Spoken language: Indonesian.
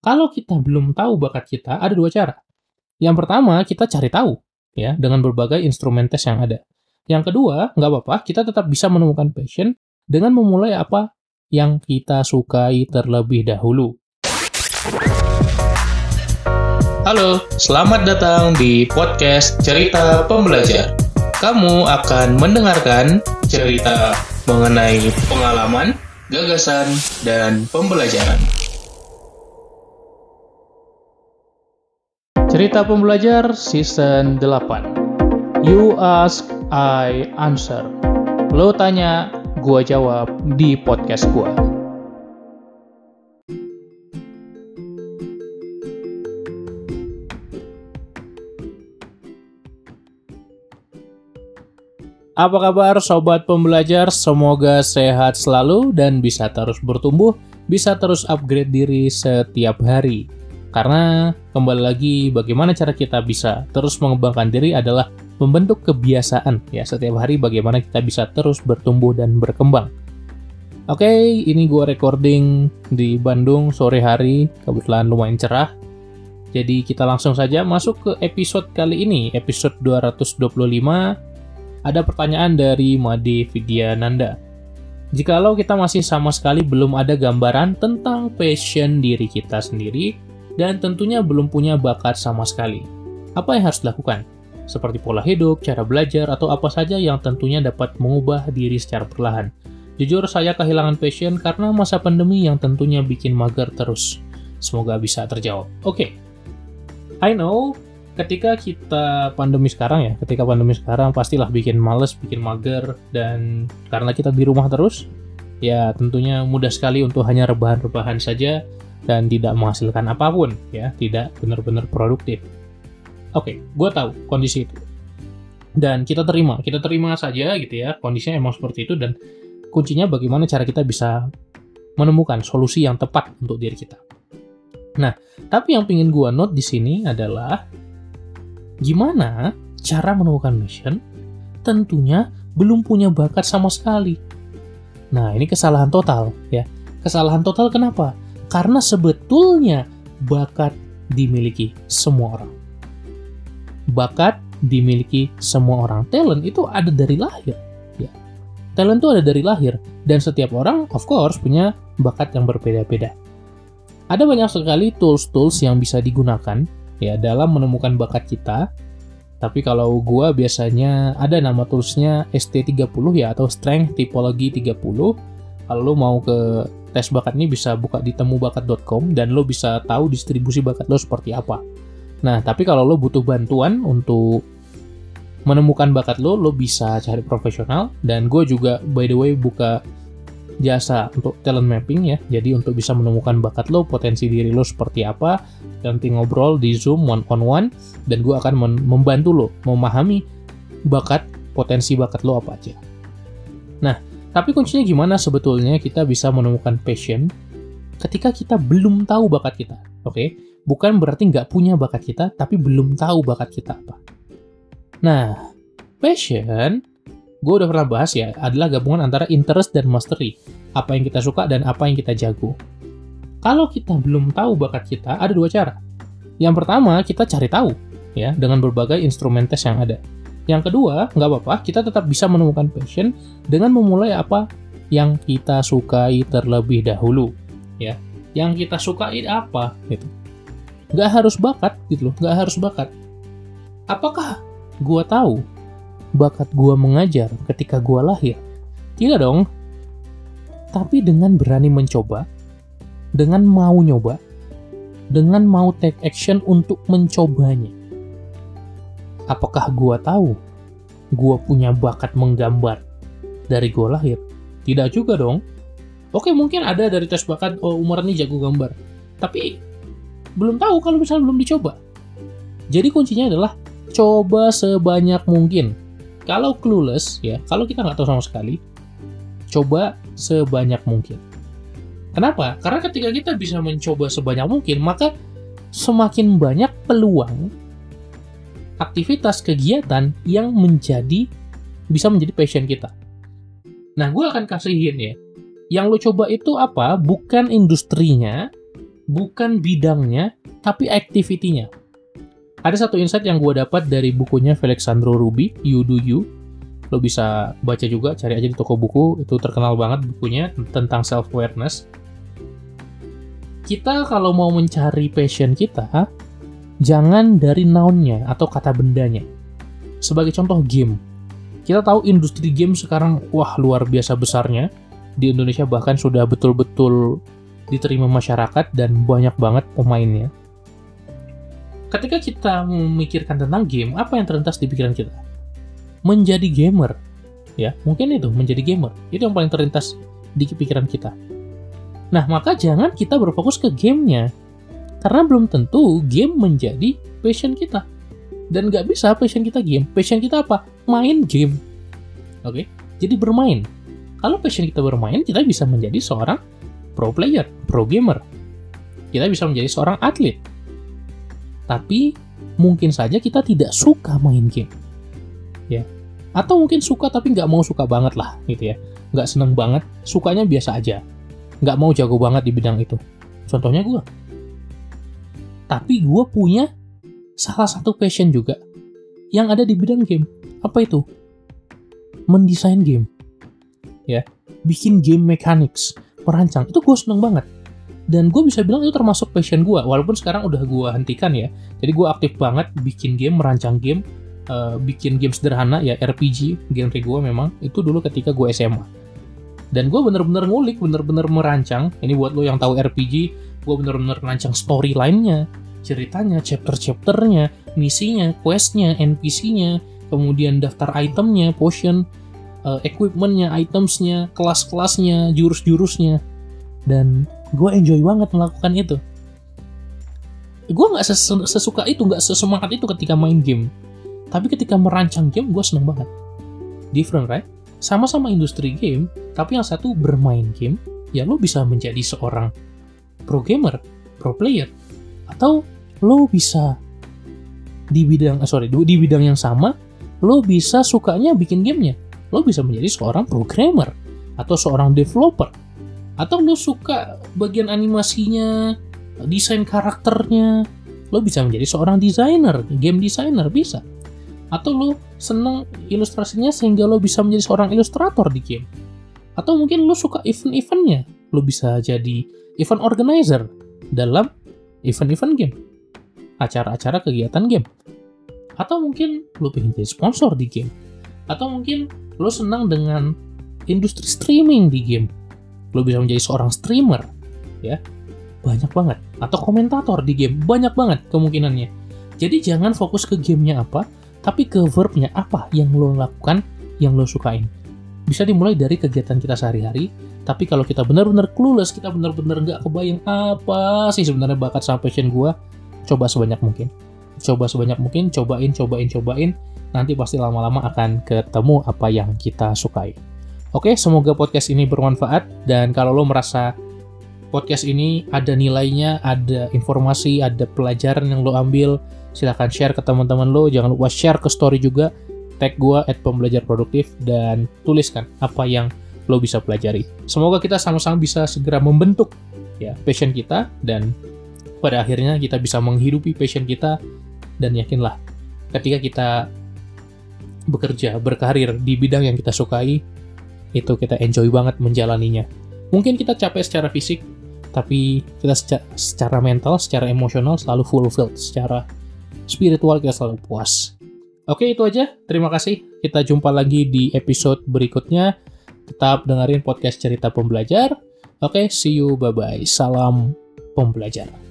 Kalau kita belum tahu bakat kita, ada dua cara. Yang pertama, kita cari tahu ya dengan berbagai instrumen tes yang ada. Yang kedua, nggak apa-apa, kita tetap bisa menemukan passion dengan memulai apa yang kita sukai terlebih dahulu. Halo, selamat datang di podcast Cerita Pembelajar. Kamu akan mendengarkan cerita mengenai pengalaman, gagasan, dan pembelajaran. Cerita Pembelajar Season 8 You ask, I answer Lo tanya, gua jawab di podcast gua. Apa kabar sobat pembelajar? Semoga sehat selalu dan bisa terus bertumbuh, bisa terus upgrade diri setiap hari. Karena kembali lagi bagaimana cara kita bisa terus mengembangkan diri adalah membentuk kebiasaan ya setiap hari bagaimana kita bisa terus bertumbuh dan berkembang. Oke, ini gue recording di Bandung sore hari, kebetulan lumayan cerah. Jadi kita langsung saja masuk ke episode kali ini, episode 225. Ada pertanyaan dari Made Vidyananda. Jikalau kita masih sama sekali belum ada gambaran tentang passion diri kita sendiri, dan tentunya belum punya bakat sama sekali. Apa yang harus dilakukan? Seperti pola hidup, cara belajar, atau apa saja yang tentunya dapat mengubah diri secara perlahan. Jujur, saya kehilangan passion karena masa pandemi yang tentunya bikin mager terus. Semoga bisa terjawab. Oke, okay. I know ketika kita pandemi sekarang ya, ketika pandemi sekarang pastilah bikin males, bikin mager, dan karena kita di rumah terus, ya tentunya mudah sekali untuk hanya rebahan-rebahan saja dan tidak menghasilkan apa pun ya tidak benar-benar produktif. Oke okay, gue tahu kondisi itu. Dan kita terima kita terima saja gitu ya kondisinya emang seperti itu dan kuncinya bagaimana cara kita bisa menemukan solusi yang tepat untuk diri kita. Nah tapi yang ingin gue note di sini adalah gimana cara menemukan mission tentunya belum punya bakat sama sekali. Nah ini kesalahan total ya. Kesalahan total kenapa karena sebetulnya bakat dimiliki semua orang. Bakat dimiliki semua orang. Talent itu ada dari lahir. Ya. Talent itu ada dari lahir. Dan setiap orang, of course, punya bakat yang berbeda-beda. Ada banyak sekali tools-tools yang bisa digunakan ya dalam menemukan bakat kita. Tapi kalau gua biasanya ada nama toolsnya ST30 ya atau Strength Typology 30. Kalau lo mau ke tes bakat ini bisa buka di temubakat.com dan lo bisa tahu distribusi bakat lo seperti apa. Nah, tapi kalau lo butuh bantuan untuk menemukan bakat lo, lo bisa cari profesional. Dan gue juga, by the way, buka jasa untuk talent mapping ya. Jadi untuk bisa menemukan bakat lo, potensi diri lo seperti apa, nanti ngobrol di Zoom one on one, dan gue akan membantu lo memahami bakat, potensi bakat lo apa aja. Nah, tapi kuncinya gimana sebetulnya kita bisa menemukan passion ketika kita belum tahu bakat kita, oke? Okay? Bukan berarti nggak punya bakat kita, tapi belum tahu bakat kita apa. Nah, passion, gue udah pernah bahas ya, adalah gabungan antara interest dan mastery. Apa yang kita suka dan apa yang kita jago. Kalau kita belum tahu bakat kita, ada dua cara. Yang pertama, kita cari tahu, ya, dengan berbagai instrumen tes yang ada. Yang kedua, nggak apa-apa, kita tetap bisa menemukan passion dengan memulai apa yang kita sukai terlebih dahulu. Ya, yang kita sukai apa gitu. Nggak harus bakat gitu loh, nggak harus bakat. Apakah gua tahu bakat gua mengajar ketika gua lahir? Tidak dong. Tapi dengan berani mencoba, dengan mau nyoba, dengan mau take action untuk mencobanya Apakah gua tahu gua punya bakat menggambar dari gua lahir? Tidak juga dong. Oke, mungkin ada dari tes bakat oh umur ini jago gambar. Tapi belum tahu kalau misalnya belum dicoba. Jadi kuncinya adalah coba sebanyak mungkin. Kalau clueless ya, kalau kita nggak tahu sama sekali, coba sebanyak mungkin. Kenapa? Karena ketika kita bisa mencoba sebanyak mungkin, maka semakin banyak peluang aktivitas kegiatan yang menjadi bisa menjadi passion kita. Nah, gue akan kasihin ya. Yang lo coba itu apa? Bukan industrinya, bukan bidangnya, tapi activity-nya. Ada satu insight yang gue dapat dari bukunya Felixandro Ruby, You Do You. Lo bisa baca juga, cari aja di toko buku, itu terkenal banget bukunya tentang self-awareness. Kita kalau mau mencari passion kita, jangan dari noun-nya atau kata bendanya. Sebagai contoh game. Kita tahu industri game sekarang, wah luar biasa besarnya. Di Indonesia bahkan sudah betul-betul diterima masyarakat dan banyak banget pemainnya. Ketika kita memikirkan tentang game, apa yang terlintas di pikiran kita? Menjadi gamer. Ya, mungkin itu menjadi gamer. Itu yang paling terlintas di pikiran kita. Nah, maka jangan kita berfokus ke gamenya. Karena belum tentu game menjadi passion kita. Dan nggak bisa passion kita game. Passion kita apa? Main game. Oke? Jadi bermain. Kalau passion kita bermain, kita bisa menjadi seorang pro player, pro gamer. Kita bisa menjadi seorang atlet. Tapi mungkin saja kita tidak suka main game. Ya. Atau mungkin suka tapi nggak mau suka banget lah gitu ya. Nggak seneng banget, sukanya biasa aja. Nggak mau jago banget di bidang itu. Contohnya gue. Tapi gue punya salah satu passion juga yang ada di bidang game. Apa itu? Mendesain game. Ya, bikin game mechanics merancang itu gue seneng banget dan gue bisa bilang itu termasuk passion gue walaupun sekarang udah gue hentikan ya jadi gue aktif banget bikin game merancang game uh, bikin game sederhana ya RPG genre gue memang itu dulu ketika gue SMA dan gue bener-bener ngulik bener-bener merancang ini buat lo yang tahu RPG gue bener-bener merancang storyline-nya ceritanya chapter-chapternya misinya questnya NPC-nya kemudian daftar itemnya potion uh, equipmentnya, itemsnya, kelas-kelasnya, jurus-jurusnya, dan gue enjoy banget melakukan itu. Gue nggak ses sesuka itu, nggak sesemangat itu ketika main game, tapi ketika merancang game gue seneng banget. Different, right? Sama-sama industri game, tapi yang satu bermain game, ya lo bisa menjadi seorang pro gamer, pro player, atau lo bisa di bidang, eh, sorry, di bidang yang sama, lo bisa sukanya bikin gamenya. Lo bisa menjadi seorang programmer atau seorang developer. Atau lo suka bagian animasinya desain karakternya lo bisa menjadi seorang desainer game designer bisa. Atau lo seneng ilustrasinya sehingga lo bisa menjadi seorang ilustrator di game. Atau mungkin lo suka event-eventnya lo bisa jadi event organizer dalam event-event game. Acara-acara kegiatan game. Atau mungkin lo pengen jadi sponsor di game. Atau mungkin lo senang dengan industri streaming di game. Lo bisa menjadi seorang streamer ya. Banyak banget. Atau komentator di game. Banyak banget kemungkinannya. Jadi jangan fokus ke gamenya apa tapi ke verbnya apa yang lo lakukan yang lo sukain bisa dimulai dari kegiatan kita sehari-hari tapi kalau kita benar-benar clueless kita benar-benar nggak kebayang apa sih sebenarnya bakat sama passion gue coba sebanyak mungkin coba sebanyak mungkin cobain cobain cobain nanti pasti lama-lama akan ketemu apa yang kita sukai. Oke, semoga podcast ini bermanfaat dan kalau lo merasa podcast ini ada nilainya, ada informasi, ada pelajaran yang lo ambil, silahkan share ke teman-teman lo. Jangan lupa share ke story juga, tag gue at pembelajar produktif dan tuliskan apa yang lo bisa pelajari. Semoga kita sama-sama bisa segera membentuk ya passion kita dan pada akhirnya kita bisa menghidupi passion kita dan yakinlah ketika kita bekerja, berkarir di bidang yang kita sukai, itu kita enjoy banget menjalaninya. Mungkin kita capek secara fisik, tapi kita secara, secara mental, secara emosional selalu fulfilled, secara spiritual kita selalu puas. Oke, itu aja. Terima kasih. Kita jumpa lagi di episode berikutnya. Tetap dengerin podcast cerita pembelajar. Oke, see you. Bye-bye. Salam pembelajar.